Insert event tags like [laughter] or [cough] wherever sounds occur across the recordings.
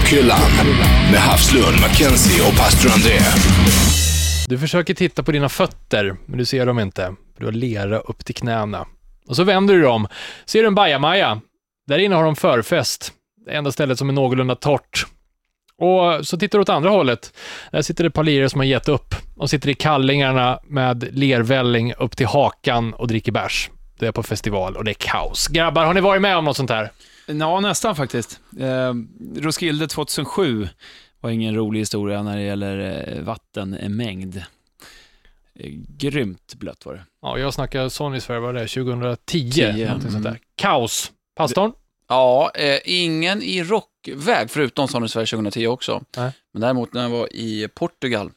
Rockhyllan med Havslund, Mackenzie och pastor André. Du försöker titta på dina fötter, men du ser dem inte. Du har lera upp till knäna. Och så vänder du dem. Ser du en bajamaja? Där inne har de förfest. Det enda stället som är någorlunda torrt. Och så tittar du åt andra hållet. Där sitter det ett par lirare som har gett upp. De sitter i kallingarna med lervälling upp till hakan och dricker bärs. Det är på festival och det är kaos. Grabbar, har ni varit med om något sånt här? Ja, nästan faktiskt. Eh, Roskilde 2007 var ingen rolig historia när det gäller eh, vattenmängd. Eh, grymt blött var det. Ja, jag snackade Sonys vad var det, 2010? Tio, någonting sånt där. mm. Kaos. Pastorn? Ja, eh, ingen i rockväg, förutom Sonny Sverige 2010 också. Nej. Men däremot när jag var i Portugal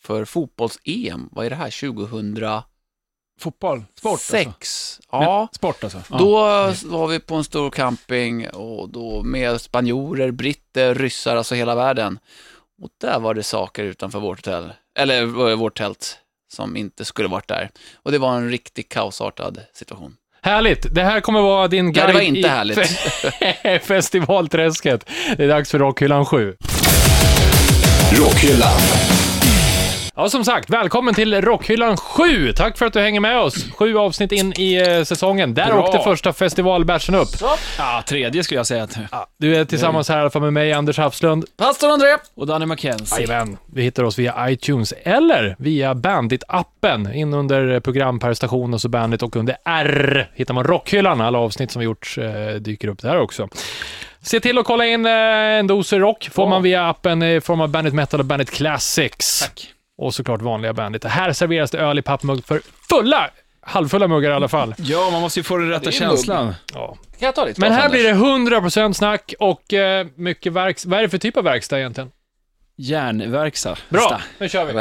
för fotbolls-EM, vad är det här, 2006? Fotboll? Sport alltså? Ja, Men, sport alltså? Ja. då var vi på en stor camping och då med spanjorer, britter, ryssar, alltså hela världen. Och där var det saker utanför vårt hotell, eller eh, vårt tält, som inte skulle varit där. Och det var en riktigt kaosartad situation. Härligt! Det här kommer vara din Nej, guide det var inte i härligt. fe- [laughs] festivalträsket. Det är dags för Rockhyllan 7. Rockhyllan. Ja, som sagt, välkommen till Rockhyllan 7. Tack för att du hänger med oss. Sju avsnitt in i eh, säsongen. Där Bra. åkte första festivalbärsen upp. Ja, tredje skulle jag säga. att- Ja, du är tillsammans här i alla fall med mig, Anders Hafslund. Pastor André! Och Danny McKenzie. Jajamän, vi hittar oss via iTunes eller via Bandit-appen. In under program per station och så Bandit och under R hittar man Rockhyllan. Alla avsnitt som vi gjort eh, dyker upp där också. Se till att kolla in eh, en dos rock. Får Ja. man via appen i form av Bandit Metal och Bandit Classics. Tack. Och såklart vanliga Bandit. Här serveras det öl i pappmugg för fulla, halvfulla muggar i alla fall. Ja, man måste ju få den rätta känslan. Ja. Kan jag ta ditt Men här blir det 100% snack och eh, mycket verks... Vad är det för typ av verkstad egentligen? Järnverkstad. Bra, nu kör vi.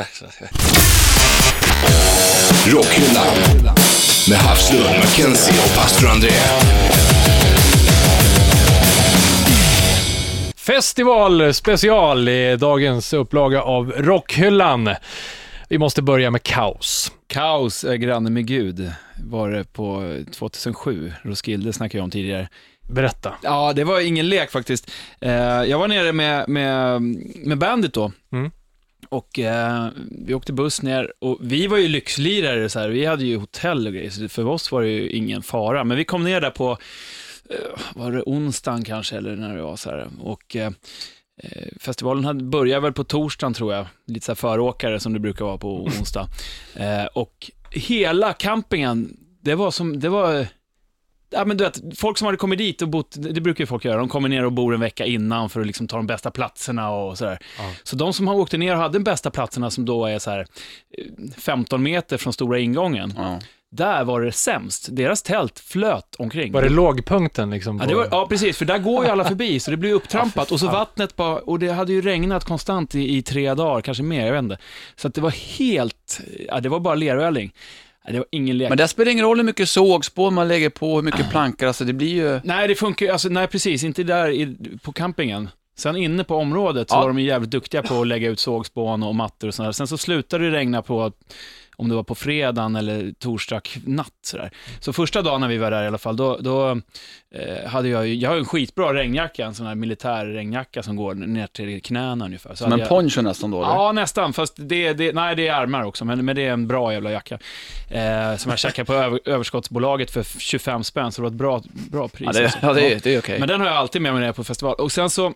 Rockhyllan med Havslund, Mackenzie och pastor André. Festival special i dagens upplaga av Rockhyllan. Vi måste börja med kaos. Kaos är granne med Gud, var det på 2007. Roskilde snackade jag om tidigare. Berätta. Ja, det var ingen lek faktiskt. Eh, jag var nere med, med, med bandet då. Mm. Och eh, vi åkte buss ner och vi var ju lyxlirare så här. Vi hade ju hotell och grejer, så för oss var det ju ingen fara. Men vi kom ner där på, eh, var det onsdagen kanske, eller när det var så här. Och eh, eh, festivalen hade, började väl på torsdagen tror jag. Lite så här föråkare som det brukar vara på [laughs] onsdag. Eh, och hela campingen, det var som, det var Ja, men du vet, folk som hade kommit dit och bott, det brukar ju folk göra, de kommer ner och bor en vecka innan för att liksom ta de bästa platserna och sådär. Ja. Så de som har åkt ner och hade de bästa platserna som då är så här eh, 15 meter från stora ingången, Ja. Där var det sämst. Deras tält flöt omkring. Var det lågpunkten liksom? Ja, på- det var, ja, precis, för där går ju alla [laughs] förbi, så det blir upptrampat. Och så vattnet bara, och det hade ju regnat konstant i, i tre dagar, kanske mer, jag vet inte. Så att det var helt, ja, det var bara lervälling. Ja, det var ingen lek. Men det spelar ingen roll hur mycket sågspår man lägger på, hur mycket plankor, alltså det blir ju... Nej, det funkar ju, alltså, nej precis, inte där i, på campingen. Sen inne på området så Ja. var de jävligt duktiga på att lägga ut sågspån och mattor och sådär. Sen så slutade det regna på, om det var på fredagen eller torsdag natt sådär. Så första dagen när vi var där i alla fall, då, då eh, hade jag jag har en skitbra regnjacka, en sån här militär regnjacka som går ner till knäna ungefär. Så Som en jag- poncho nästan då, eller? Ja, nästan. Fast det, det, nej, det är armar också, men, men det är en bra jävla jacka. Eh, som jag checkade på över, överskottsbolaget för 25 spänn, så det var ett bra, bra pris. Ja, det, alltså. ja, det, det är okej. Men den har jag alltid med mig när jag är på festival. Och sen så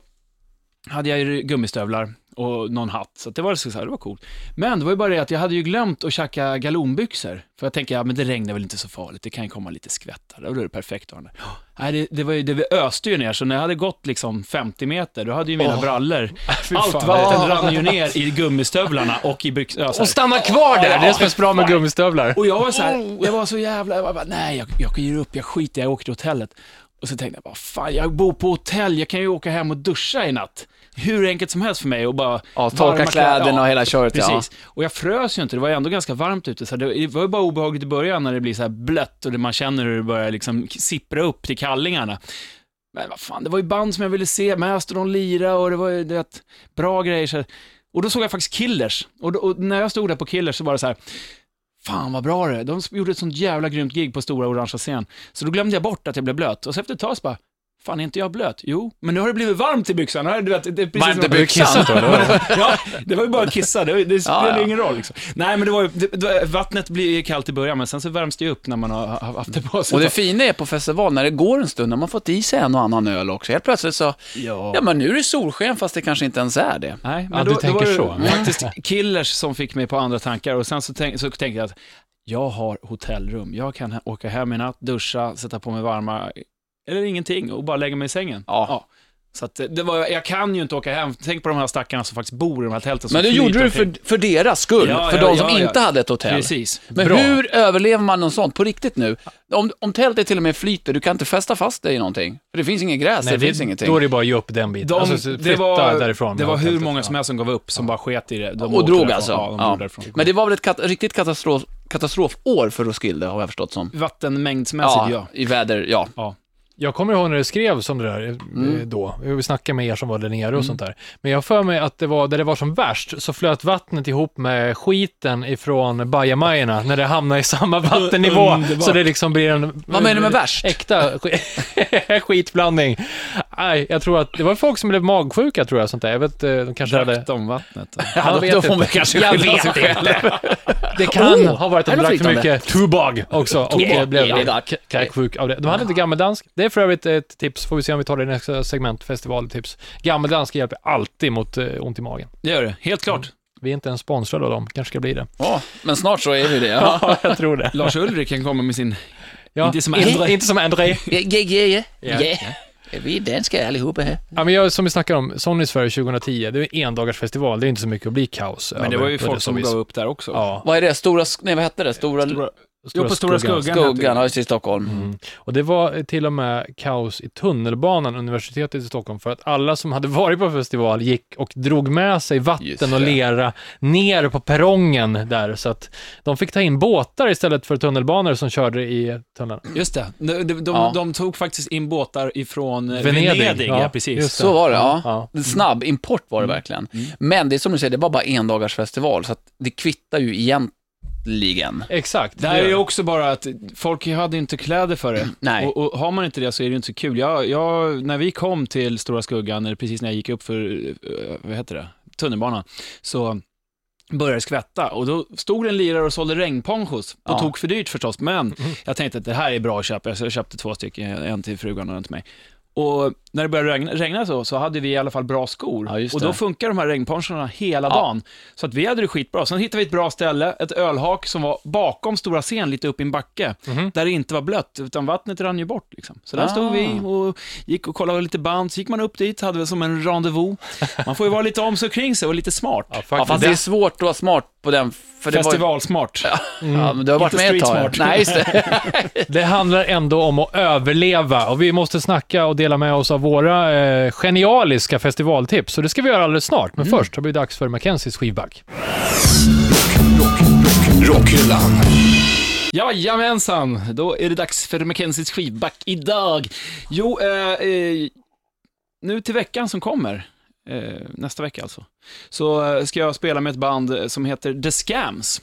hade jag ju gummistövlar och någon hatt, så det var så här, det var coolt. Men det var ju bara det att jag hade ju glömt att tjacka galonbyxor. För jag tänker, ja men det regnar väl inte så farligt, det kan ju komma lite skvättar, och då är det perfekt att. [gasps] Nej, det, det, var ju, det öste ju ner, så när jag hade gått liksom 50 meter, då hade ju mina Åh. brallor, [laughs] allt vatten rann ju ner i gummistövlarna och i byxorna. Och stanna kvar där! Det är som är så bra med gummistövlar. Och jag var så här, jag var så jävla, jag var bara, nej jag, jag ger upp, jag skiter jag åker till hotellet. Och så tänkte jag bara, fan jag bor på hotell, jag kan ju åka hem och duscha i natt. Hur enkelt som helst för mig och bara Ja, torka kläderna ja, och hela köret, ja. Precis. Och jag frös ju inte, det var ju ändå ganska varmt ute, så det var ju bara obehagligt i början när det blir så här blött och man känner hur det börjar liksom sippra upp till kallingarna. Men vad fan, det var ju band som jag ville se, Mastodon lira och det var ju det, bra grejer. Så, och då såg jag faktiskt Killers. Och, då, och när jag stod där på Killers så var det så här, fan vad bra det är. De gjorde ett sånt jävla grymt gig på stora orangea scen. Så då glömde jag bort att jag blev blöt. Och så efter ett tag så bara, fan är inte jag blöt? Jo, men nu har det blivit varmt i byxan. Det, du vet, det är precis Varmt i då? eller? [laughs] ja, det var ju bara att kissa, det, det spelar Ja, ja. ingen roll. Liksom. Nej, men det var ju, det, det, vattnet blir ju kallt i början, men sen så värms det ju upp när man har haft det på sig. Och det fina är på festival, när det går en stund, när man fått i sig en och annan öl också. Helt plötsligt så, ja. ja men nu är det solsken fast det kanske inte ens är det. Nej, men Ja, då, du då tänker var det så. faktiskt Killers som fick mig på andra tankar och sen så, tänk, så tänkte jag att jag har hotellrum. Jag kan åka hem i natt, duscha, sätta på mig varma, eller ingenting och bara lägga mig i sängen. Ja. Så att det var, jag kan ju inte åka hem. Tänk på de här stackarna som faktiskt bor i de här tälten. Men det gjorde du för, för deras skull, Ja, för ja, de som ja, ja. inte hade ett hotell. Precis. Men Bra. hur överlever man något sånt på riktigt nu? Om, om tältet till och med flyter, du kan inte fästa fast dig i någonting. För det finns inget gräs, Nej, det, finns ingenting. Då är det bara att ge upp den biten. De, alltså, så det flytta var, därifrån. det var hur många Ja. som helst som gav upp, som bara sket i det. De och drog därifrån. alltså? Ja, de Ja. Men det var väl ett kat riktigt katastrof, katastrofår för Roskilde, har jag förstått som. Vattenmängdsmässigt, ja. Ja, i väder, ja. Jag kommer ihåg när det skrevs om det där eh, Mm. då. Vi snackade med er som var där nere och sånt där. Men jag för mig att det var, där det var som värst, så flöt vattnet ihop med skiten ifrån bajamajorna när det hamnar i samma [laughs] vattennivå. Underbart. Så det liksom blir en... Vad menar du med värst? Äkta sk- [laughs] skitblandning. Nej, jag tror att det var folk som blev magsjuka tror jag, sånt där. Jag vet, eh, de kanske hade... Drack de vattnet? [laughs] Ja, då, vet då får inte. man kanske Jag skylla sig själv. Det kan Oh, ha varit att de drack för mycket tubag också och det blev kräksjuk av det. De hade inte gammeldansk. Det är för övrigt ett tips, får vi se om vi tar det i nästa segment, festivaltips. Gammeldansk hjälper alltid mot eh, ont i magen. Det gör det, helt klart. Vi är inte ens sponsrade av dem, kanske ska bli det. Ja, men snart så är vi det. [laughs] Ja. Ja, jag tror det. Lars Ulrik kan komma med sin... Ja, Inte som André. inte som André. [laughs] Ja, ja, ja. Vi är danska allihopa här. Ja, men jag, som vi snackade om, Sony Sverige 2010, det är en endagars festival. det är inte så mycket att bli kaos Men det var ju folk som gav upp där också. Ja, Vad är det? Stora, nej vad hette det? Stora, Stora, jo, på Stora Skuggan. skuggan, ja det, i Stockholm. Mm. Och det var till och med kaos i tunnelbanan, universitetet i Stockholm, för att alla som hade varit på festival gick och drog med sig vatten och lera ner på perrongen där, så att de fick ta in båtar istället för tunnelbanor som körde i tunneln. Just det. De, de, de, Ja. de tog faktiskt in båtar ifrån eh, Venedig. Venedig. Ja, ja, precis. just Så var det, ja. Ja. Snabb import var det verkligen. Men det är som du säger, det var bara en dagars festival, så att det kvittar ju egentligen. Exakt. Det här är ju också bara att folk hade inte kläder för det. [clears throat] Nej. Och, och har man inte det så är det inte så kul. Jag, jag, när vi kom till Stora Skuggan, eller precis när jag gick upp för, eh, vad heter det, tunnelbanan, så började skvätta och då stod det en lirare och sålde regnponchos. På Ja. tok för dyrt förstås, men Mm. jag tänkte att det här är bra att köpa, så jag köpte två stycken, en till frugan och en till mig. Och när det började regna, regna så, så hade vi i alla fall bra skor. Ja, och då funkar de här regnponchorna hela Ja. dagen. Så att vi hade det skitbra. Sen hittade vi ett bra ställe, ett ölhak som var bakom stora scen, lite upp i en backe, Mhm. där det inte var blött, utan vattnet rann ju bort. Liksom. Så där stod Ah. vi och gick och kollade lite band, så gick man upp dit, hade väl som en rendezvous. Man får ju vara lite om sig kring sig och lite smart. Ja, fast det är svårt att vara smart på den, för det var ju... Festivalsmart. Ja, men du har varit Inte med ett tag. smart. [laughs] Nej, just det. [laughs] Det handlar ändå om att överleva och vi måste snacka och dela med oss av våra eh, genialiska festivaltips. Så det ska vi göra alldeles snart. Men först har det blivit dags för Mackenzies skivback. Rockhyllan. Jajamensan, då är det dags för Mackenzies skivback idag. Jo, eh, eh, nu till veckan som kommer, nästa vecka alltså, så eh, ska jag spela med ett band eh, som heter The Scams,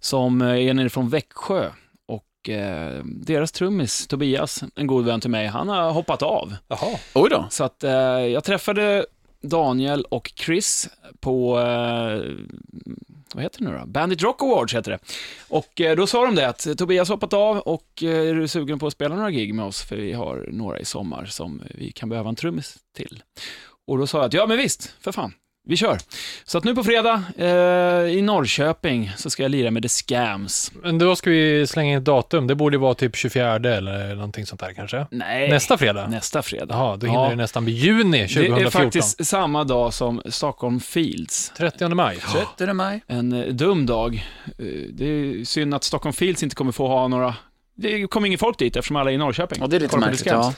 som eh, är nere från Växjö. Och eh, deras trummis, Tobias, en god vän till mig, han har hoppat av. Jaha. Oj då. Så att eh, jag träffade Daniel och Chris på, eh, vad heter det nu då? Bandit Rock Awards heter det. Och eh, då sa de det att Tobias hoppat av och eh, är du sugen på att spela några gig med oss? För vi har några i sommar som vi kan behöva en trummis till. Och då sa jag att ja men visst, för fan. Vi kör. Så att nu på fredag eh, i Norrköping så ska jag lira med The Scams. Men då ska vi slänga in ett datum. Det borde vara typ 24 eller någonting sånt där kanske. Nej, Nästa fredag? nästa fredag. Jaha, då hinner Ja. det nästan bli juni 2014. Det är faktiskt samma dag som Stockholm Fields. 30 maj. 30 maj. En eh, dum dag. Eh, Det är synd att Stockholm Fields inte kommer få ha några... Det kommer ingen folk dit eftersom alla är i Norrköping. Ja, det är lite märkligt. Ja.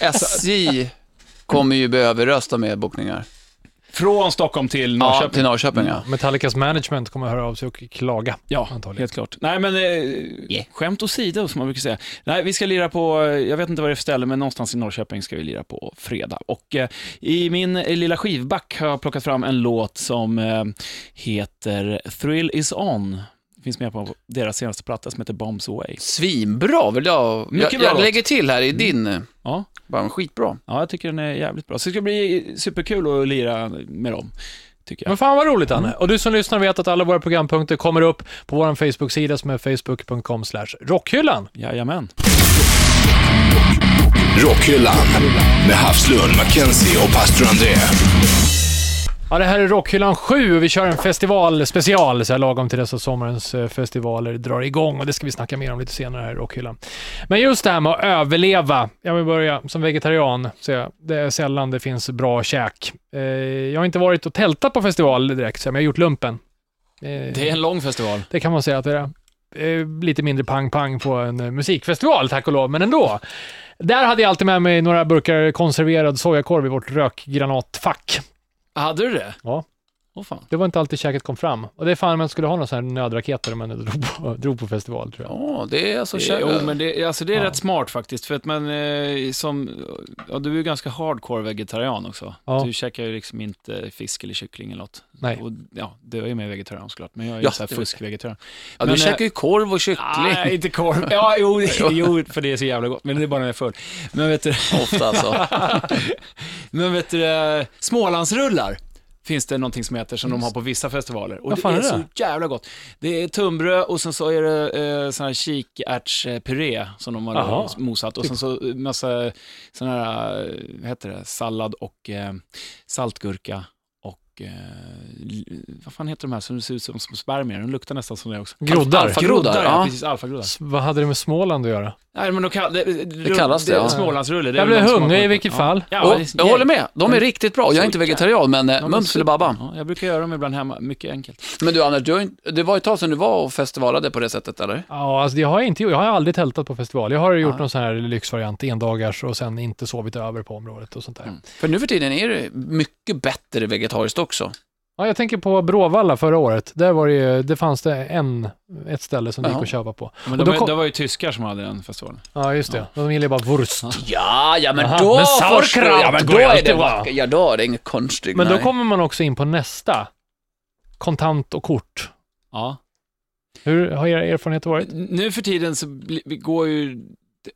SJ [laughs] kommer ju bli överrösta med bokningar. Från Stockholm till Ja, Norrköping. till Norrköping ja. Metallicas management kommer att höra av sig och klaga. Ja, Antagligen. helt klart. Nej, men eh, skämt åsido, som man brukar säga. Nej, vi ska lira på, eh, jag vet inte vad det är för ställe, men någonstans i Norrköping ska vi lira på fredag. Och eh, i min eh, lilla skivback har jag plockat fram en låt som eh, heter Thrill is on Finns med på deras senaste platta som heter Bombs Away. Svinbra vill jag. Mycket jag, bra jag låt. lägger till här i din. Ja. Bara skitbra. Ja, jag tycker den är jävligt bra. Så det ska bli superkul att lira med dem. Men fan vad roligt Anne. Och du som lyssnar vet att alla våra programpunkter kommer upp på vår Facebook-sida som är facebook.com rockhyllan. Jajamän. Rockhyllan med Havslund, Mackenzie och pastor André. Ja, det här är Rockhyllan 7 och vi kör en festivalspecial så här lagom till dess att sommarens eh, festivaler drar igång och det ska vi snacka mer om lite senare här i Rockhyllan. Men just det här med att överleva. Jag vill börja som vegetarian, så jag, det är sällan det finns bra käk. Eh, jag har inte varit och tältat på festival direkt, så, men jag har gjort lumpen. Eh, Det är en lång festival. det kan man säga att det är. Lite mindre pang-pang på en musikfestival, tack och lov, men ändå. Där hade jag alltid med mig några burkar konserverad sojakorv i vårt rökgranatfack. Hade du det? Ja. Åh fan. Det var inte alltid käket kom fram. Och det är fan man skulle ha några sådana här nödraketer om man drog på, [laughs] drog på festival, tror jag. Ja, det är alltså Det-. Jo, men det, alltså det är Ja. rätt smart faktiskt. För att man, eh, som, ja, du är ju ganska hardcore vegetarian också. Ja. Du käkar ju liksom inte fisk eller kyckling eller något. Nej. Och, ja, du är ju med vegetarian såklart, men jag är ju Ja, så här fuskvegetarian. ja, du men, käkar ju korv och kyckling. Nej, inte korv. Ja, jo, [laughs] jo, för det är så jävla gott, men det är bara när jag är full. Men vet du, Ofta alltså. [laughs] men vet du eh, Smålandsrullar finns det någonting som heter, som de har på vissa festivaler. Och det är, det? så jävla gott. Det är tunnbröd och sen så är det eh, sån här kikärtspuré som de har Jaha. mosat. Och sen så eh, massa sån här, eh, vad heter det, sallad och eh, saltgurka. Och, eh, vad fan heter de här som ser ut som små spermier? De luktar nästan som det också. Groddar. Alfa- Groddar, ja. ja. Precis, alfagroddar. Vad hade det med Småland att göra? Nej, men de kall, det, det, kallas det, ja. Smålandsrulle. det Jag blev hungrig i vilket ja. fall. Ja, och, det är- jag håller med, de är riktigt bra. Jag är inte vegetarian, men eh, Ja, mums så- filibabba. Ja, jag brukar göra dem ibland hemma, mycket enkelt. Men du Anders, du det var ett tag sedan du var och festivalade på det sättet, eller? Ja, alltså det har jag inte gjort. Jag har aldrig tältat på festival. Jag har gjort Ja. någon sån här lyxvariant, endagars och sen inte sovit över på området och sånt där. Mm. För nu för tiden är det mycket bättre vegetariskt också. Ja, jag tänker på Bråvalla förra året. Där var det ju, det fanns det en, ett ställe som det gick att köpa på. Men Och de, då var- kom- det var ju tyskar som hade den festivalen. Ja, just det. De gillar ju bara wurst. Ja, ja men Aha, då men sauerkraut jag. Men då är det vackert. Ja, då är det inget konstigt. Men då nej. kommer man också in på nästa. Kontant och kort. Ja. Hur har era erfarenheter varit? Nu för tiden så går ju det-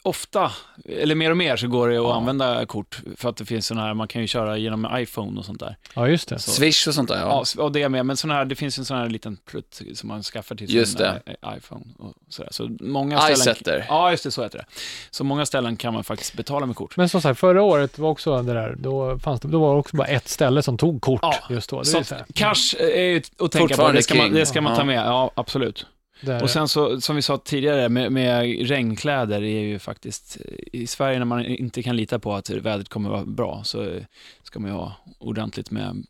ofta, eller mer och mer, så går det att Ja. använda kort. För att det finns sådna här, man kan ju köra genom iPhone och sånt där. Ja, just det. Så- Swish och sånt där, Ja, ja. och det med, men sån här, det finns en sån här liten plutt som man skaffar till sin Just det. eh, iPhone. Och sådär. Så många ställen... iSetter. Ja, just det, så heter det. Så många ställen kan man faktiskt betala med kort. Men som sagt, förra året var också det där, då, fanns det, då var det också bara ett ställe som tog kort Ja, just då. Det Så är så här, cash är ju att tänka på, det ska man, det ska man ta med, ja absolut. Där, Och sen så, som vi sa tidigare, med, med regnkläder är ju faktiskt, i Sverige när man inte kan lita på att vädret kommer vara bra, så ska man ju ha ordentligt med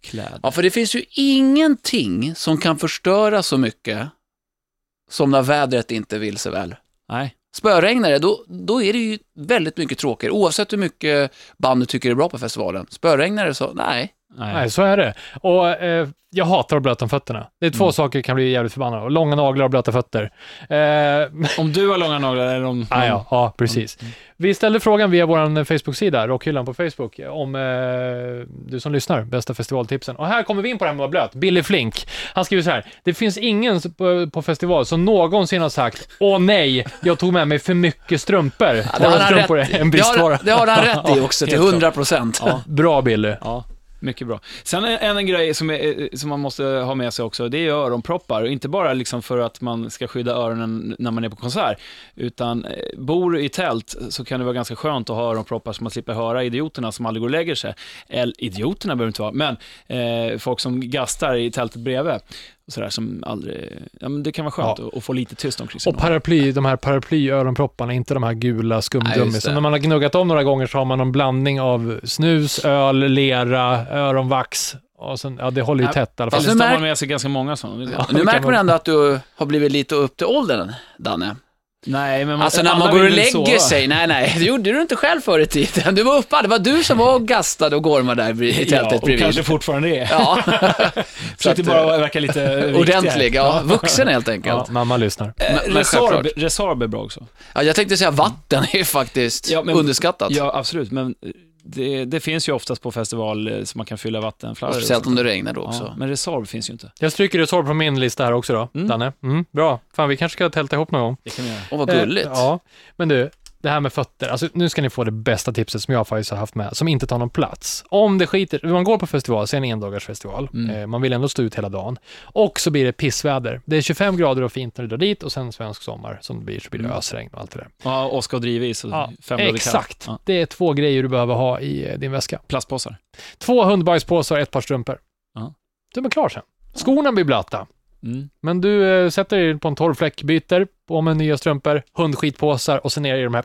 kläder. Ja, för det finns ju ingenting som kan förstöra så mycket som när vädret inte vill sig väl. Nej, Spöregnar det, då, då är det ju väldigt mycket tråkigare, oavsett hur mycket band du tycker är bra på festivalen. Spöregnar det så, nej. Nej. Nej, så är det. Och eh, jag hatar att blöta om fötterna. Det är två Mm. saker jag kan bli jävligt förbannad av. Långa naglar och blöta fötter. Eh, [laughs] Om du har långa naglar eller om... ah, ja, ja, precis. Vi ställde frågan via vår Facebook-sida, Rockhyllan på Facebook, om eh, du som lyssnar, bästa festivaltipsen. Och här kommer vi in på det här med att vara blöt. Billy Flink, han skriver så här. Det finns ingen på, på festival som någonsin har sagt Åh nej, jag tog med mig för mycket strumpor. Ja, det, har Strumpor rätt det, har, det har han rätt i [laughs] också, till helt klart. 100 procent. Ja, Bra Billy. ja, mycket bra. Sen en, en grej som, är, eh, som man måste ha med sig också, det är öronproppar. Inte bara liksom för att man ska skydda öronen när man är på konsert, utan eh, bor du i tält så kan det vara ganska skönt att ha öronproppar så man slipper höra idioterna som aldrig går och lägger sig. Eller idioterna behöver inte vara, men eh, folk som gastar i tältet bredvid. Sådär, som aldrig, ja, men det kan vara skönt Ja. att, att få lite tyst omkring sig. Och paraply, de här paraplyöronpropparna, inte de här gula Nej, skumgummi. just Så det. när man har gnuggat om några gånger så har man en blandning av snus, öl, lera, öronvax. Och sen, ja, det håller ju Ja, tätt i alla fall. Fast nu tar märk- man med sig ganska många sådana. Ja. Nu märker man ändå att du har blivit lite upp till åldern, Danne. Nej, men man, Alltså när man går och lägger sova. sig, nej nej, det gjorde du inte själv förr i tiden. Du var uppe, det var du som var och gastade och gormade där i tältet ja, och bredvid. kanske fortfarande är. Ja, [laughs] Försökte bara verka lite ordentlig, ja, vuxen helt enkelt. Ja, mamma lyssnar. Eh, Men- men Resorb. Resorb är bra också. Ja, jag tänkte säga vatten är faktiskt Ja, men- underskattat. Ja, absolut, men eh, det, det finns ju oftast på festival eh, som man kan fylla vattenfladdor. och Speciellt om det regnar då också. Ja, men Resorb finns ju inte. Jag stryker Resorb på min lista här också då, Mm. Danne. Mm, bra. Fan, vi kanske ska tälta ihop någon gång. Det kan vi göra. Åh, vad gulligt. Eh, ja, men du, det här med fötter. Alltså, nu ska ni få det bästa tipset som jag faktiskt har haft med, som inte tar någon plats. Om det skiter, man går på festival, så är det en endagarsfestival. Mm. Eh, man vill ändå stå ut hela dagen. Och så blir det pissväder. Det är 25 grader och fint när du drar dit och sen svensk sommar som det blir, så blir det Mm. ösregn och allt det där. Ja, Oskar och drivis och Ja, fem grader. Exakt. Ja. Det är två grejer du behöver ha i eh, din väska. Plastpåsar. Två hundbajspåsar och ett par strumpor. Ja. Du är klar sen. Skorna blir blöta. Mm. Men du eh, sätter dig på en torr fläck, byter, på med nya strumpor, hundskitpåsar och sen ner i de här...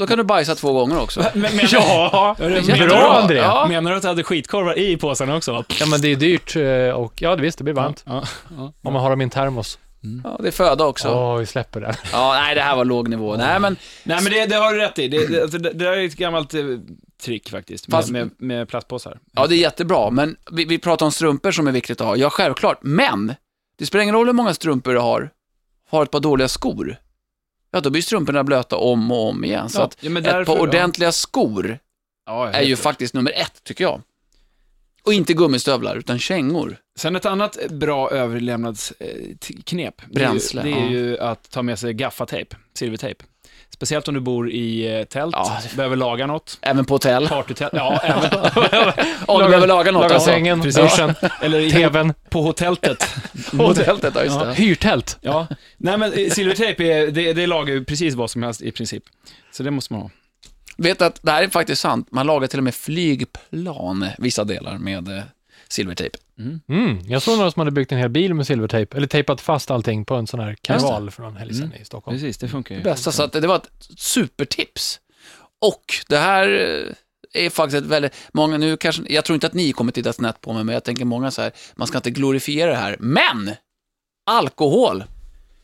Då kan du bajsa två gånger också. Men, men, [laughs] Ja, det bra bra, André! Ja. Ja. Menar du att du hade skitkorvar i påsarna också? men det är dyrt eh, och ja, det visst, det blir varmt. Ja, ja. Om man har dem i en termos. Ja, det är föda också. Åh, vi släpper det. Ja, nej, det här var låg nivå. Nej, men Nej, men det, det har du rätt i. Det, det, alltså, det, det där är ett gammalt eh, trick faktiskt, med, Fast- med, med plastpåsar. Ja, det är jättebra, men vi, vi pratar om strumpor som är viktigt att ha. Ja, självklart, men det spelar ingen roll hur många strumpor du har. Har ett par dåliga skor, ja, då blir strumporna blöta om och om igen. Så Ja, att ja, men ett därför- par ordentliga skor Ja, jag är ju faktiskt nummer ett, tycker jag. Och inte gummistövlar, utan kängor. Sen ett annat bra överlevnadsknep, Bränsle, det är, ju, det är ju att ta med sig gaffatejp, silvertejp. Speciellt om du bor i eh, tält, Ja. behöver laga något, Även på hotell. partytält, ja, [laughs] även, Om du behöver laga något. Laga ja. sängen, precis. duschen, [laughs] eller i, tvn, på hotelltet. [laughs] Hotelltet, ja, just Ja. det. hyrtält. Ja, nej men eh, silvertejp, är, det, det lagar ju precis vad som helst i princip. Så det måste man ha. Vet att det här är faktiskt sant. Man lagar till och med flygplan, vissa delar, med eh, silvertejp. Mm, jag såg några som hade byggt en hel bil med silvertejp, eller tejpat fast allting på en sån här karneval för någon helg Mm. i Stockholm. Precis, det funkar ju. bästa, så att det var ett supertips. Och det här eh, är faktiskt ett väldigt, många nu kanske, jag tror inte att ni kommer titta snett på mig, men jag tänker många så här, man ska inte glorifiera det här, men alkohol,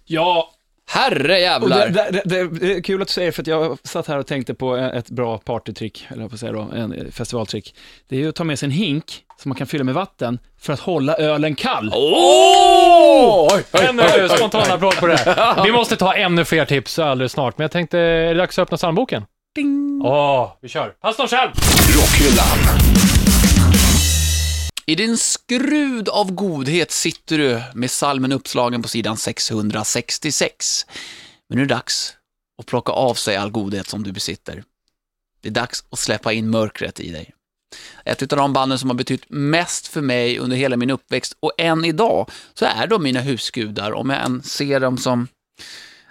Ja, herre och det, jävlar. det, det, det är kul att du säger, för att jag satt här och tänkte på ett bra partytrick, eller att säga då, en eh, festivaltrick. Det är ju att ta med sig en hink som man kan fylla med vatten för att hålla ölen kall. Åh! En eh, spontan applåd på det här. [laughs] Vi måste ta ännu fler tips alldeles snart, men jag tänkte, är det dags att öppna psalmboken? Ding. Åh, vi kör. Pastorn själv! Rockhyllan. I din skrud av godhet sitter du med salmen uppslagen på sidan 666. Men nu är det dags att plocka av sig all godhet som du besitter. Det är dags att släppa in mörkret i dig. Ett av de banden som har betytt mest för mig under hela min uppväxt och än idag så är de mina husgudar om jag än ser dem som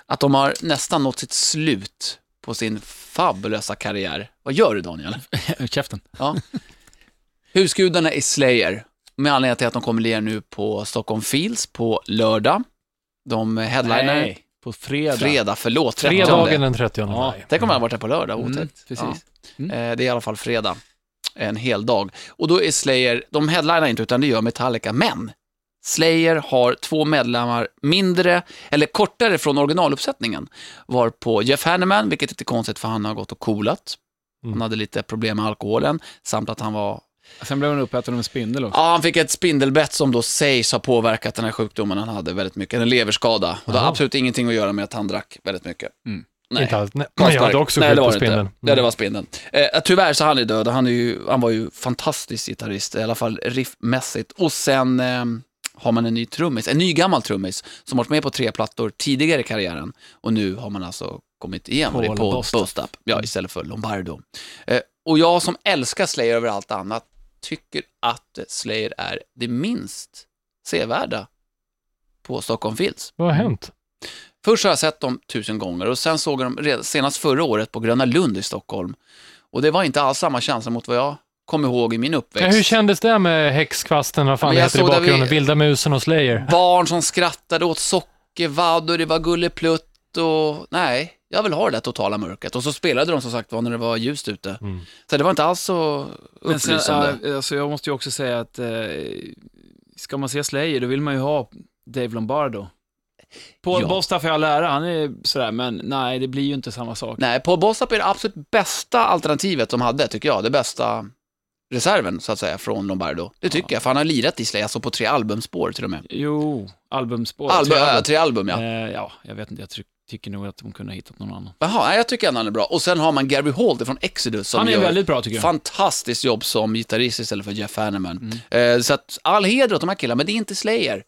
att de har nästan nått sitt slut på sin fabulösa karriär. Vad gör du Daniel? [laughs] Käften. Ja. Husgudarna är Slayer, med anledning till att de kommer ner nu på Stockholm Fields på lördag. De headliner Nej, på fredag. fredag, förlåt, 30. Fredagen den 30 Ja. maj. Tänk om jag hade varit där på lördag, Mm, otäckt. precis. Ja. Mm. Eh, Det är i alla fall fredag, en hel dag. Och då är Slayer, de headlinar inte utan det gör Metallica, men Slayer har två medlemmar mindre, eller kortare från originaluppsättningen. Var på Jeff Hanneman, vilket är konstigt för han har gått och coolat. Han Mm. hade lite problem med alkoholen, samt att han var Sen blev han uppäten av en spindel också. Ja, han fick ett spindelbett som då sägs ha påverkat den här sjukdomen han hade väldigt mycket. En leverskada. Och det har absolut ingenting att göra med att han drack väldigt mycket. Mm. Nej. Inte alls. Nej, jag hade också det på spindeln. Ja, det var spindeln. Eh, tyvärr så han är död. Han, är ju, han var ju fantastisk gitarrist, i alla fall riffmässigt. Och sen eh, har man en ny trummis, en ny gammal trummis, som varit med på tre plattor tidigare i karriären. Och nu har man alltså kommit igen. Bostap. Bostap. Ja, istället för Lombardo. Eh, och jag som älskar Slayer över allt annat, tycker att Slayer är det minst sevärda på Stockholm Fields. Vad har hänt? Först har jag sett dem tusen gånger och sen såg jag dem senast förra året på Gröna Lund i Stockholm. Och det var inte alls samma känsla mot vad jag kom ihåg i min uppväxt. Ja, hur kändes det med häxkvasten, vad fan Men det jag heter i såg där bakgrunden, vi- Vilda musen och Slayer? Barn som skrattade åt sockervadd och det var gulleplutt och nej, jag vill ha det där totala mörkret. Och så spelade de som sagt var när det var ljust ute. Mm. Så det var inte alls så Men sen, upplysande. ja, alltså jag måste ju också säga att eh, ska man se Slayer, då vill man ju ha Dave Lombardo. Paul Ja. Bostaph i all ära, han är sådär, men nej, det blir ju inte samma sak. Nej, Paul Bossap är det absolut bästa alternativet de hade, tycker jag. Det bästa reserven, så att säga, från Lombardo. Det tycker jag, för han har lirat i Slayer, alltså på tre albumspår till och med. Jo, albumspår. Album, tre äh, album. tre album, ja. Eh, ja, jag vet inte, jag tryck, tycker nog att de kunde ha hittat någon annan. Jaha, jag tycker ändå han är bra. Och sen har man Gary Holt från Exodus som Han är gör väldigt bra tycker jag. fantastiskt jobb som gitarrist istället för Jeff Hanneman. Mm. Eh, så att all heder åt de här killarna, men det är inte Slayer.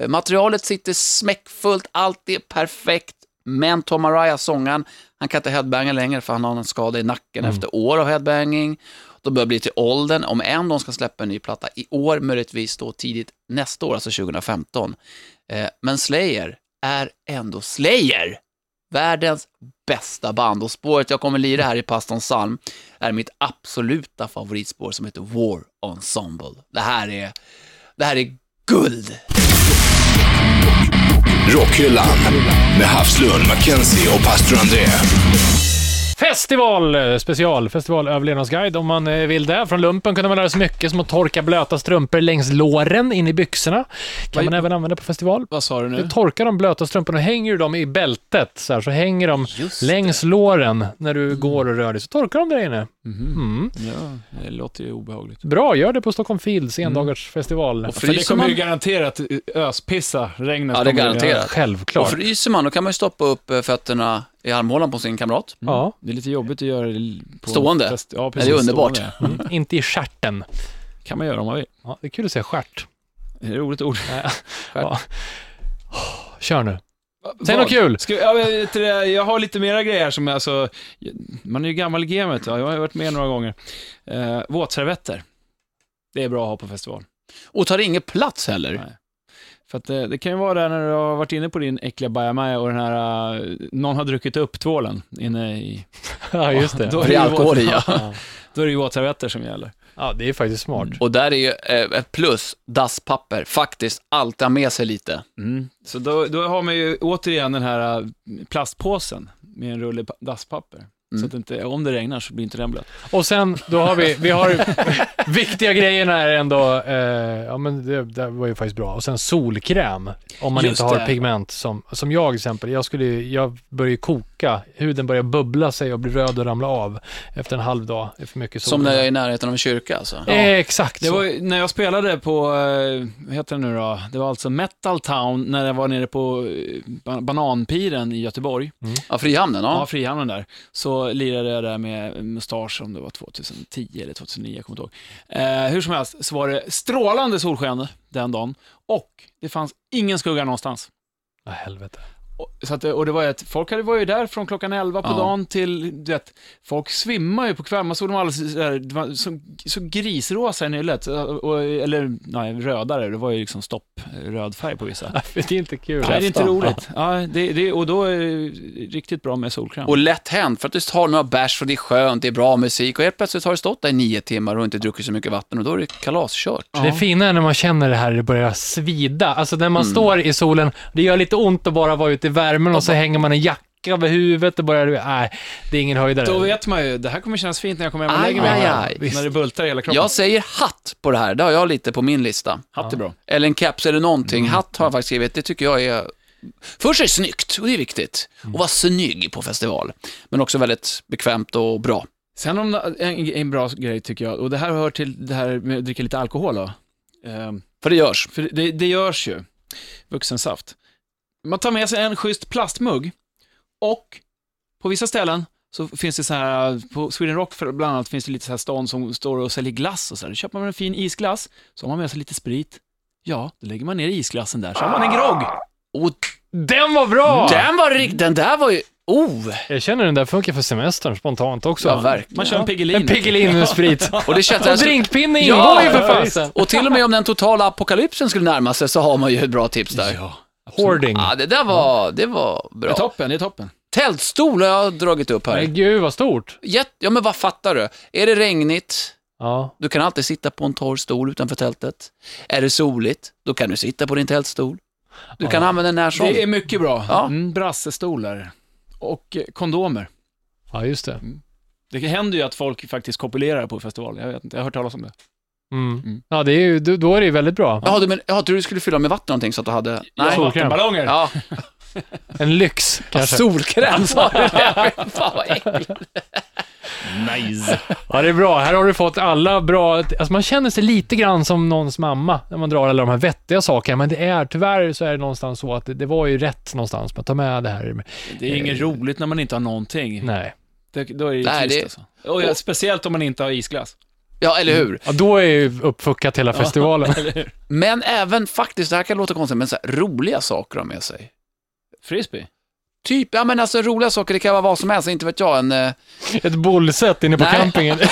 Eh, materialet sitter smäckfullt, allt är perfekt, men Tom Araya, sångaren, han kan inte headbanga längre för han har en skada i nacken Mm. efter år av headbanging. De börjar bli till åldern, om än de ska släppa en ny platta i år, möjligtvis då tidigt nästa år, alltså 2015. Eh, men Slayer är ändå Slayer! Världens bästa band och spåret jag kommer lira här i Pastorns psalm är mitt absoluta favoritspår som heter War Ensemble. Det här är, det här är guld! Rockhyllan med Havslund, Mackenzie och pastor André. Festival eh, special, festival överlevnadsguide om man eh, vill det. Från lumpen kunde man lära sig mycket som att torka blöta strumpor längs låren in i byxorna. Kan man även använda på festival. Vad sa du Du nu? torkar de blöta strumporna och hänger du dem i bältet så här, så hänger de Just längs låren när du går och rör dig, så torkar de där inne. Mhm. Mm. Ja, det låter ju obehagligt. Bra, gör det på Stockholm Fields endagarsfestival. Och För det fryser kommer ju man, garanterat öspissa regnet. Ja, det är garanterat. Självklart. och fryser man, då kan man ju stoppa upp eh, fötterna i armhålan på sin kamrat. Mm. Ja. Det är lite jobbigt att göra det på Stående. Fest... Ja, det precis. är underbart. Stående. Mm. Inte i stjärten. kan man göra om man vill. Ja, det är kul att säga stjärt. Det är ett roligt ord. Ja. [laughs] Kör nu. Säg Vad? något kul. Ska, jag, vet, det, jag har lite mera grejer här som alltså, man är ju gammal i gamet, ja, jag har varit med några gånger. Eh, våtservetter. Det är bra att ha på festival. Och tar ingen plats heller. Nej. För att det, det kan ju vara där när du har varit inne på din äckliga bajamaja och den här, eh, någon har druckit upp tvålen inne i... [laughs] Ja, just det. [laughs] Då För det är alkohol i, ja. [laughs] Då är det ju våtservetter som gäller. ja, det är faktiskt smart. Och där är ju eh, ett plus, dasspapper, faktiskt alltid ha med sig lite. Mm. Så då, då har man ju återigen den här eh, plastpåsen med en rulle pa- dasspapper. Så Mm. att inte, om det regnar så blir inte den blöt. Och sen, då har vi, vi har [laughs] viktiga grejerna är ändå, eh, ja men det, det var ju faktiskt bra. Och sen solkräm, om man Just inte har det. pigment. Som, som jag till exempel, jag, skulle, jag börjar ju koka, huden börjar bubbla sig och bli röd och ramla av efter en halv dag. Det är för mycket sol. Som när jag är i närheten av en kyrka alltså. Eh, Exakt Det så. var ju, när jag spelade på, eh, vad heter det nu då? Det var alltså Metal Town, när jag var nere på eh, ba- Bananpiren i Göteborg. Ja, Frihamnen, Ja, ja. Frihamnen där. Så lirade jag där med mustasch om det var 2010 eller 2009, jag kommer inte ihåg. Eh, hur som helst så var det strålande solsken den dagen och det fanns ingen skugga någonstans. Ja, helvete. Och, så att, och det var ett, folk hade, var ju där från klockan 11 på Ja. dagen till, du vet, folk svimmar ju på kvällen. Man såg dem alldeles så, där, det var så, så grisrosa i nyllet, eller nej, rödare, det var ju liksom stopp, röd färg på vissa. [laughs] Det är inte kul. Nej, det är inte roligt. Ja, det, det, och då är det riktigt bra med solkräm. Och lätt hänt, för att du har några bärs och det är skönt, det är bra musik och helt plötsligt har du stått där i nio timmar och inte druckit så mycket vatten och då är det kalaskört. Det fina är när man känner det här, det börjar svida. Alltså när man står i solen, det gör lite ont att bara vara ute i värmen och så hänger man en jacka över huvudet och börjar, nej, det är ingen höjdare. Då vet man ju, det här kommer kännas fint när jag kommer hem och lägger mig. aj, aj. När det bultar i hela kroppen. Jag säger hatt på det här, det har jag lite på min lista. Hatt är bra. Eller en keps eller någonting. Hatt har jag faktiskt skrivit, det tycker jag är... Först är det snyggt, och det är viktigt. Och vara snygg på festival. Men också väldigt bekvämt och bra. Sen om en, en bra grej tycker jag, och det här hör till det här med att dricka lite alkohol då. Ehm, För det görs. för det, det görs ju, vuxensaft. Man tar med sig en schysst plastmugg och på vissa ställen så finns det så här, på Sweden Rock bland annat finns det lite så här stånd som står och säljer glass och så här. Då köper man en fin isglass, så har man med sig lite sprit. Ja, då lägger man ner isglassen där, så har man en grogg. Och Den var bra! den var rikt... Den där var ju... Oh! Jag känner den där funkar för semestern spontant också. Ja, verkligen. Man kör en Piggelin. En Piggelin med sprit. [laughs] Och det känns... Och drinkpinne ingår Ja, ju för fasen. Och till och med om den totala apokalypsen skulle närma sig så har man ju ett bra tips där. Ja, Hoarding. Ja, det där var, det var det är bra. toppen, det är toppen. Tältstol har jag dragit upp Men här. gud vad stort. Jätte, ja, men vad fattar du? Är det regnigt? Ja. Du kan alltid sitta på en torr stol utanför tältet. Är det soligt? Då kan du sitta på din tältstol. Du kan använda den när som. Det är mycket bra. Ja. Mm, brassestolar. Och eh, kondomer. ja, just det. Det händer ju att folk faktiskt kopulerar på festival. Jag vet inte, jag har hört talas om det. Mm. Mm. Ja, det är ju, då då är det ju väldigt bra. Jaha, du, men, tror du skulle fylla med vatten någonting så att du hade... Solkräm. vattenballonger. Ja, [laughs] En lyx, kanske. solkräm sa du [laughs] det. Fan vad äckligt. Nice. Ja, det är bra. Här har du fått alla bra... Alltså man känner sig lite grann som någons mamma när man drar alla de här vettiga sakerna, men det är tyvärr så är det någonstans så att det, det var ju rätt någonstans att ta med det här. Det är inget roligt när man inte har någonting. Nej. Det, då är det ju Nej, trist det- alltså. Och ja, speciellt om man inte har isglass. Ja, eller hur? Ja, då är ju uppfuckat hela festivalen. [laughs] Men även faktiskt, det här kan låta konstigt, men så här, roliga saker har med sig. Frisbee. Typ, ja men alltså roliga saker, det kan vara vad som helst, inte vet jag, en... Eh, Ett bollset inne på Nej. campingen. [laughs]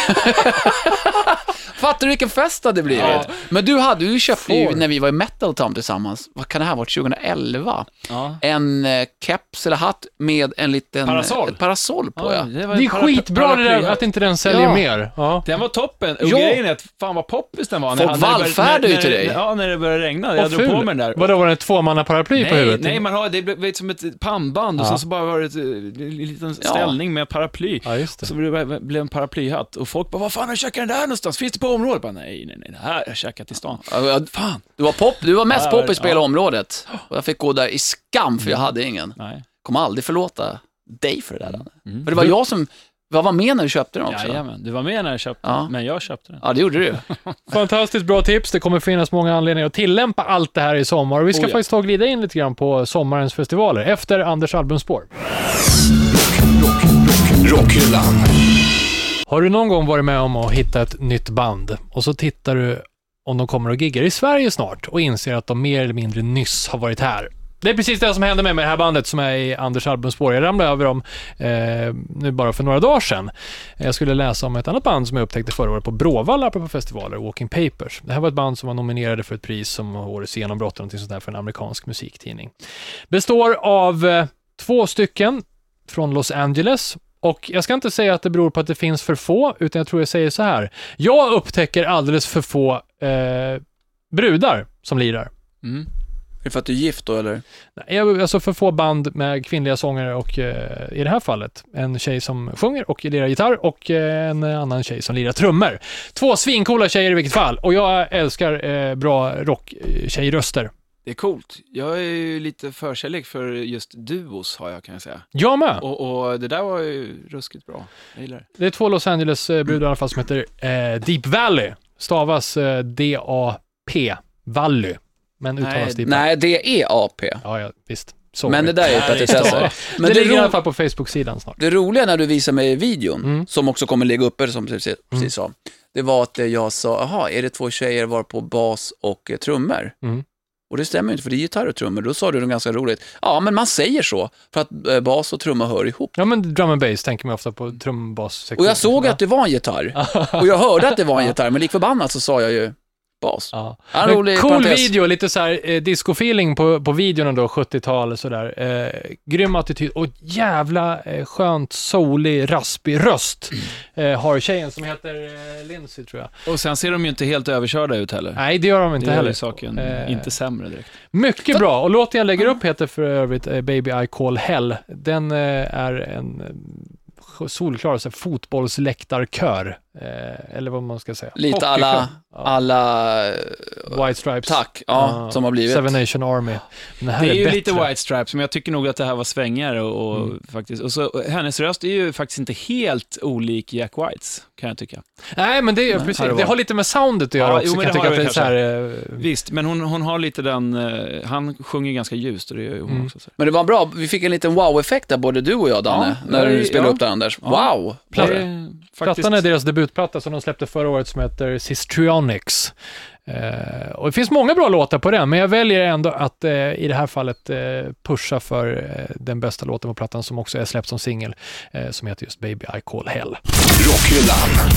fattar du vilken fest det hade blivit? Ja. Men du hade, du köpte ju Får. när vi var i Metal Town tillsammans, vad kan det här ha varit, 2011? Ja. En eh, keps eller hatt med en liten... Parasoll. Ett parasoll på ja. det, var Det är para- skitbra det där att inte den säljer Ja. mer. Ja. Den var toppen. Och Ja. grejen är att, fan vad poppis den var. Folk det vallfärdade ju till när- dig. Ja, när det började regna. Jag Och drog på mig den där. Vadå, var det ett tvåmannaparaply på Nej, huvudet? nej, man har, det blev vet, som ett pannband och Ja. sen så bara var det ett, eh, en liten ställning med paraply. Ja, just det. Så blev det blev en paraplyhatt och folk bara, vad fan har du käkat den där någonstans? Finns det på området? Bara, nej, nej, nej, det här har jag käkat i stan. Fan. Du var, pop, du var mest poppis på hela området. Och jag fick gå där i skam, för jag hade ingen. Nej. Kommer aldrig förlåta dig för det där. Danne. Mm. För det var jag som jag var med när du köpte den också. Jajamän, du var med när jag köpte Ja. den, men jag köpte den. Ja, det gjorde du. [laughs] Fantastiskt bra tips. Det kommer finnas många anledningar att tillämpa allt det här i sommar. Och vi ska Oh ja. faktiskt ta och glida in lite grann på sommarens festivaler efter Anders albumspår. Rockhyllan. Har du någon gång varit med om att hitta ett nytt band och så tittar du om de kommer och giggar i Sverige snart och inser att de mer eller mindre nyss har varit här. Det är precis det som hände med, med det här bandet som är i Anders albumspår. Jag ramlade över dem eh, nu bara för några dagar sedan. Jag skulle läsa om ett annat band som jag upptäckte förra året på Bråvalla apropå festivaler, Walking Papers. Det här var ett band som var nominerade för ett pris som årets genombrott eller någonting sånt där för en amerikansk musiktidning. Består av eh, två stycken från Los Angeles och jag ska inte säga att det beror på att det finns för få, utan jag tror jag säger så här. Jag upptäcker alldeles för få eh, brudar som lirar. Mm. Är det för att du är gift då, eller? Nej, Alltså för få band med kvinnliga sångare och eh, i det här fallet en tjej som sjunger och lirar gitarr och eh, en annan tjej som lirar trummor. Två svincoola tjejer i vilket fall och jag älskar eh, bra rock-tjejröster. Det är coolt. Jag är ju lite förkärlek för just duos, har jag kan jag säga. Jag med. Och, och det där var ju ruskigt bra. Jag gillar det. Det är två Los Angeles-brudar i alla fall som heter eh, Deep Valley. Stavas D-A-P, Valley. Men uttalas Nej, Deep Nej, det är AP. Ja, ja, visst. Sorry. Men det där är ju det petitesser. Men det det, ligger i alla fall på Facebook-sidan snart. det roliga när du visade mig videon, Mm. som också kommer ligga uppe, som du precis, Mm. precis sa, det var att jag sa, jaha, är det två tjejer var på bas och eh, trummor? Mm. Och det stämmer ju inte, för det är gitarr och trummor. Då sa du något ganska roligt. Ja, men man säger så, för att eh, bas och trumma hör ihop. Ja, men drum and bass tänker man ofta på trum, bas, Och jag såg att det var en gitarr. Och jag hörde att det var en gitarr, men lik förbannat så sa jag ju bas. Ja. Ja, rolig cool parentes. video, lite så här eh, disco-feeling på, på videon då, 70-tal sådär. Eh, grym attityd och jävla eh, skönt soulig, raspig röst eh, har tjejen som heter eh, Lindsay tror jag. Och sen ser de ju inte helt överkörda ut heller. Nej, det gör de inte det heller. ju saken Eh, inte sämre direkt. Mycket bra. Och låten jag lägger upp heter för övrigt eh, Baby I Call Hell. Den eh, är en eh, solklar så här, fotbollsläktarkör. Eh, eller vad man ska säga. Lite alla, Ja. alla, eh, White Stripes. tack, ja, som har blivit. Seven Nation Army. Men det här Det är ju bättre. lite White Stripes, men jag tycker nog att det här var svängigare och, och Mm. faktiskt, och så, och hennes röst är ju faktiskt inte helt olik Jack Whites, kan jag tycka. Nej, men det, är Nej, precis, det har lite med soundet att göra Ja, också, jo, men kan jag det tycka. det är så det här, eh, Visst, men hon, hon har lite den, han sjunger ganska ljust och det gör hon Mm. också. Så. Men det var bra, vi fick en liten wow-effekt där, både du och jag, Danne, Ja, när du spelade ja. upp det, Anders. Ja. Wow! Det det? är faktiskt, Plattan är deras debutplatta som de släppte förra året som heter Sistrionics. Eh, och det finns många bra låtar på den, men jag väljer ändå att eh, i det här fallet eh, pusha för eh, den bästa låten på plattan som också är släppt som singel, eh, som heter just Baby I Call Hell. Rockhyllan.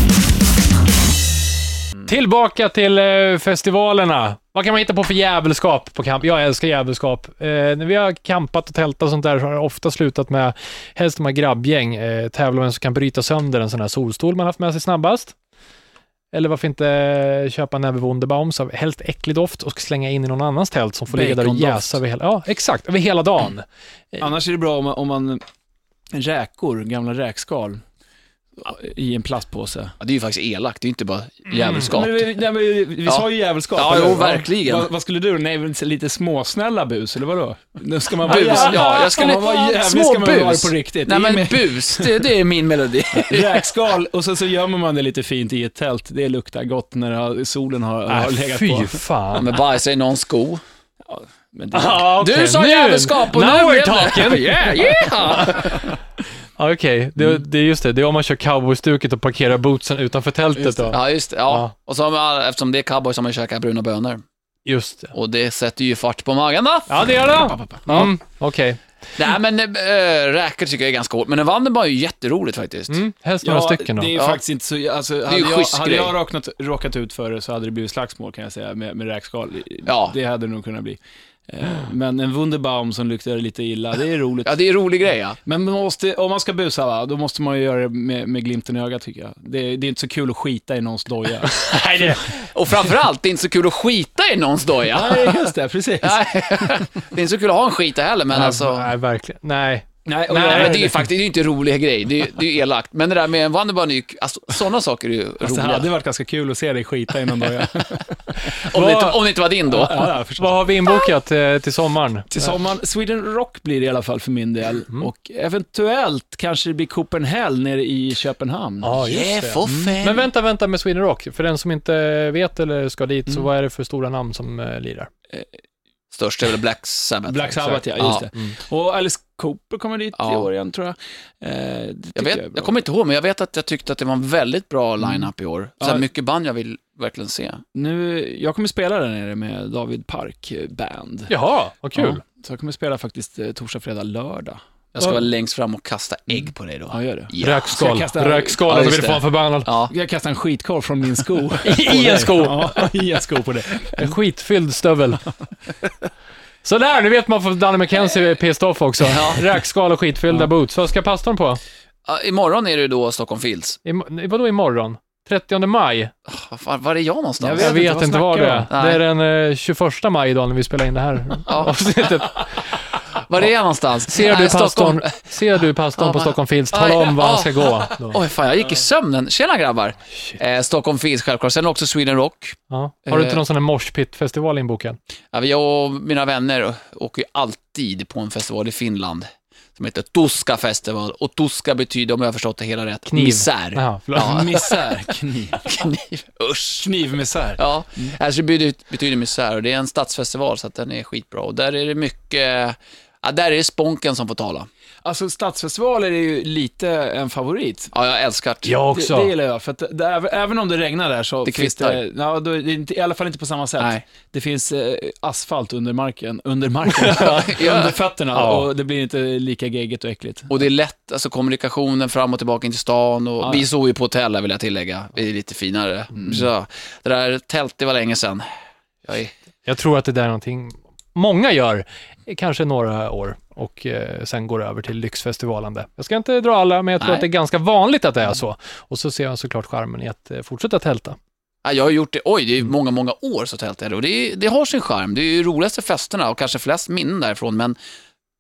Tillbaka till eh, festivalerna. Vad kan man hitta på för jävelskap på camp? Jag älskar jävelskap. Eh, när vi har campat och tältat och sånt där så har det ofta slutat med, helst de här grabbgäng, eh, tävla vem som kan bryta sönder en sån här solstol man haft med sig snabbast. Eller varför inte köpa en näve Wunderbaums av helt äcklig doft och slänga in i någon annans tält som får ligga där och jäsa över hela, ja, exakt, över hela dagen. Annars är det bra om man, om man räkor, gamla räkskal, i en plastpåse. Ja, det är ju faktiskt elakt, det är ju inte bara Djävulskap. Men vi, nej, men vi, Ja. sa ju jävelskap. Ja, jo, verkligen. Vad, vad skulle du? Nej, lite småsnälla bus, eller vadå? Nu ska man Bus, jävla- ja, jag ska skulle- man vara jävlig små ska man vara bus. på riktigt. Nej men bus, det, det är min melodi. [laughs] Räkskal och så, så gömmer man det lite fint i ett tält. Det luktar gott när har, solen har, har Äh, legat fy på. fan. Men bajsa i någons sko. Men det, Ah, okej. Du sa djävulskap och Now nu we're blev det- talking. [laughs] Yeah, yeah. [laughs] Ja, Okej, det, det är just det. Det är om man kör cowboystuket och parkerar bootsen utanför tältet Just det. då. Ja, just det. Ja. Ja. Och så har man, eftersom det är cowboy så har man käkat bruna bönor. Just det. Och det sätter ju fart på magen då. Ja, det gör det. Mm, Okej. Nej, men äh, räkor tycker jag är ganska hårt. Men en Vandenberg är ju jätteroligt faktiskt. Mm, helst några stycken då. det är ju Ja. faktiskt inte så... Alltså, är hade, ju jag, hade jag råkat, råkat ut för det så hade det blivit slagsmål kan jag säga med, med räkskal. Ja. Det hade det nog kunnat bli. Eh, Men en Wunderbaum som luktar lite illa, det är roligt. [laughs] Ja, det är en rolig grej ja. Men man måste, om man ska busa, va, då måste man ju göra det med, med glimten i ögat tycker jag. Det, det är inte så kul att skita i någons doja. [laughs] Nej, det... Och framförallt, det är inte så kul att skita i någons doja. Nej, just det, precis. [laughs] Nej, det är inte så kul att ha en skita heller, men alltså... Nej, verkligen. Nej. Nej, Nej, jag- men det är ju faktiskt det är inte en rolig grej. Det är, det är ju elakt. Men det där med en ju- alltså, sådana saker är ju det roliga. hade varit ganska kul att se dig skita i någon doja. [laughs] Om, det inte, om det inte var din då. ja, ja. Vad har vi inbokat eh, till sommaren? Till sommaren, Sweden Rock blir det i alla fall för min del. Mm. Och eventuellt kanske det blir Copenhagen nere i Köpenhamn. Ja, just Yeah, det. fan. Men vänta, vänta med Sweden Rock. För den som inte vet eller ska dit, så Mm. vad är det för stora namn som eh, lirar? Störst är väl Black Sabbath. Black Sabbath, ja, Ja. just det. Och Alice Cooper kommer dit Ja. i år igen, tror jag. Eh, Jag, vet, bra. jag kommer inte ihåg, men jag vet att jag tyckte att det var en väldigt bra line-up i år. Så Ja. mycket band jag vill verkligen se. Nu, jag kommer spela där nere med David Park Band. Jaha, vad kul. Ja, så jag kommer spela faktiskt eh, torsdag, fredag, lördag. Jag ska Ja. vara längst fram och kasta ägg på dig då. Ja, gör det. Ja. Ska Rökskal. jag kasta- Rökskal, Ja, då just blir du det. fan förbannad. Ja. Jag kastar en skitkorv från min sko. [laughs] I en sko. Ja, i en sko på det. En skitfylld stövel. [laughs] Sådär, nu vet man för Danny McKenzie är pissed off också. Ja. Räkskal och skitfyllda Ja. boots. Vad ska pastorn på? Ja, imorgon är det då Stockholm Fields. I, vadå imorgon? 30 maj? Vad fan, var är jag någonstans? Jag Jag vet vet, inte, inte vad det snackar är. om? Det är den eh, 21 maj idag när vi spelar in det här Ja. avsnittet. [laughs] Var är jag någonstans? Ser du pastorn, ser du pastorn på Stockholm Fields, tala om var han ska gå. Då. [laughs] Oj, fan, jag gick i sömnen. Tjena grabbar. Eh, Stockholm Fields självklart, sen också Sweden Rock. Ja. Har du inte Eh. någon sån här moshpit-festival inbokad? Ja, jag och mina vänner åker ju alltid på en festival i Finland som heter Tuska Festival. Och Tuska betyder, om jag har förstått det hela rätt, Kniv. misär. Förlåt. Ja. Misär, kniv. [laughs] Kniv. Usch. Knivmisär. Ja, alltså det betyder, betyder misär och det är en stadsfestival så att den är skitbra. Och där är det mycket, ja, där är det sponken som får tala. Alltså stadsfestivaler är ju lite en favorit. Ja, jag älskar det. Jag också. Det, det gillar jag, för att det, även- om det regnar där så Det finns kvittar. det, ja, då, är det inte, i alla fall inte på samma sätt. Nej. Det finns eh, asfalt under marken, under marken, [laughs] Ja. [laughs] under fötterna Ja. och det blir inte lika geggigt och äckligt. Och det är lätt, alltså kommunikationen fram och tillbaka in till stan och Ja. vi sov ju på hotell där vill jag tillägga. Det är lite finare. Så, det där tält, det var länge sedan. Jag är, Jag tror att det där är någonting många gör, kanske några år, och eh, sen går över till lyxfestivalande. Jag ska inte dra alla, men jag tror Nej. att det är ganska vanligt att det är så. Och så ser jag såklart charmen i att eh, fortsätta tälta. ja, jag har gjort det, oj, det är många, många år så tält är det. Och det, det har sin charm. Det är ju roligaste festerna och kanske flest minnen därifrån, men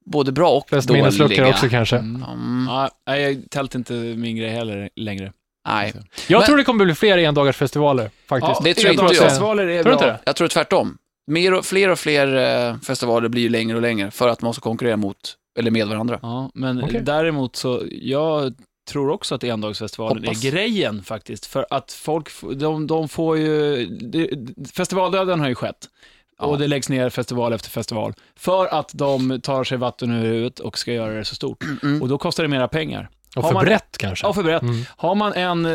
både bra och Flest dåliga. minnesluckor också kanske. Mm. Mm, Ja, nej, jag- tält inte min grej heller längre. nej, Jag Men- tror det kommer bli fler endagarsfestivaler, faktiskt. det tror inte jag. Festivaler är Tror du bra. inte det? jag tror tvärtom. Mer och, fler och fler eh, festivaler blir ju längre och längre för att man måste konkurrera mot, eller med varandra. Ja, men Okej. däremot så, jag tror också att endagsfestivalen Hoppas. är grejen faktiskt. För att folk, de, de får ju, det, festivaldöden har ju skett. Ja. Och det läggs ner festival efter festival. För att de tar sig vatten ur huvudet och ska göra det så stort. Mm. Och då kostar det mera pengar. Och Har för man- brett kanske. Ja, för brett. Mm. Har man en,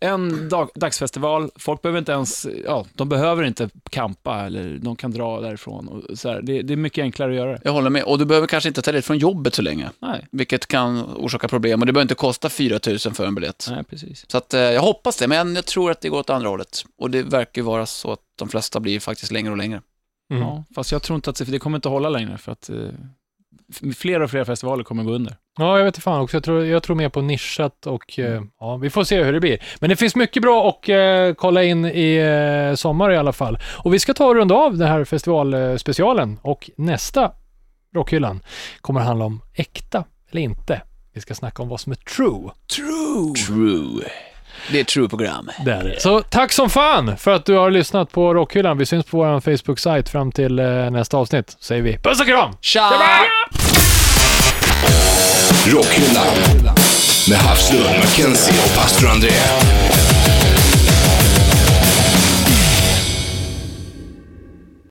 en dag, dagsfestival, folk behöver inte ens, ja, de behöver inte kampa eller de kan dra därifrån. Och så här. Det, det är mycket enklare att göra det. Jag håller med. Och du behöver kanske inte ta det från jobbet så länge, Nej, vilket kan orsaka problem. Och det behöver inte kosta 4 000 för en biljett. nej precis. Så att, eh, jag hoppas det, men jag tror att det går åt andra hållet. Och det verkar ju vara så att de flesta blir faktiskt längre och längre. Mm. Ja, fast jag tror inte att det, det kommer inte hålla längre för att eh, fler och fler festivaler kommer gå under. Ja, jag vet inte fan också. Jag tror, jag tror mer på nischat och eh, ja, vi får se hur det blir. Men det finns mycket bra att eh, kolla in i eh, sommar i alla fall. Och vi ska ta och runda av den här festivalspecialen och nästa Rockhyllan kommer handla om äkta eller inte. Vi ska snacka om vad som är true. True! True. Det är ett true program. Det är det. Så tack som fan för att du har lyssnat på Rockhyllan. Vi syns på vår Facebook-sajt fram till eh, nästa avsnitt. säger vi puss och kram! Tja! Rockhyllan med Havslund, Mackenzie och pastor André.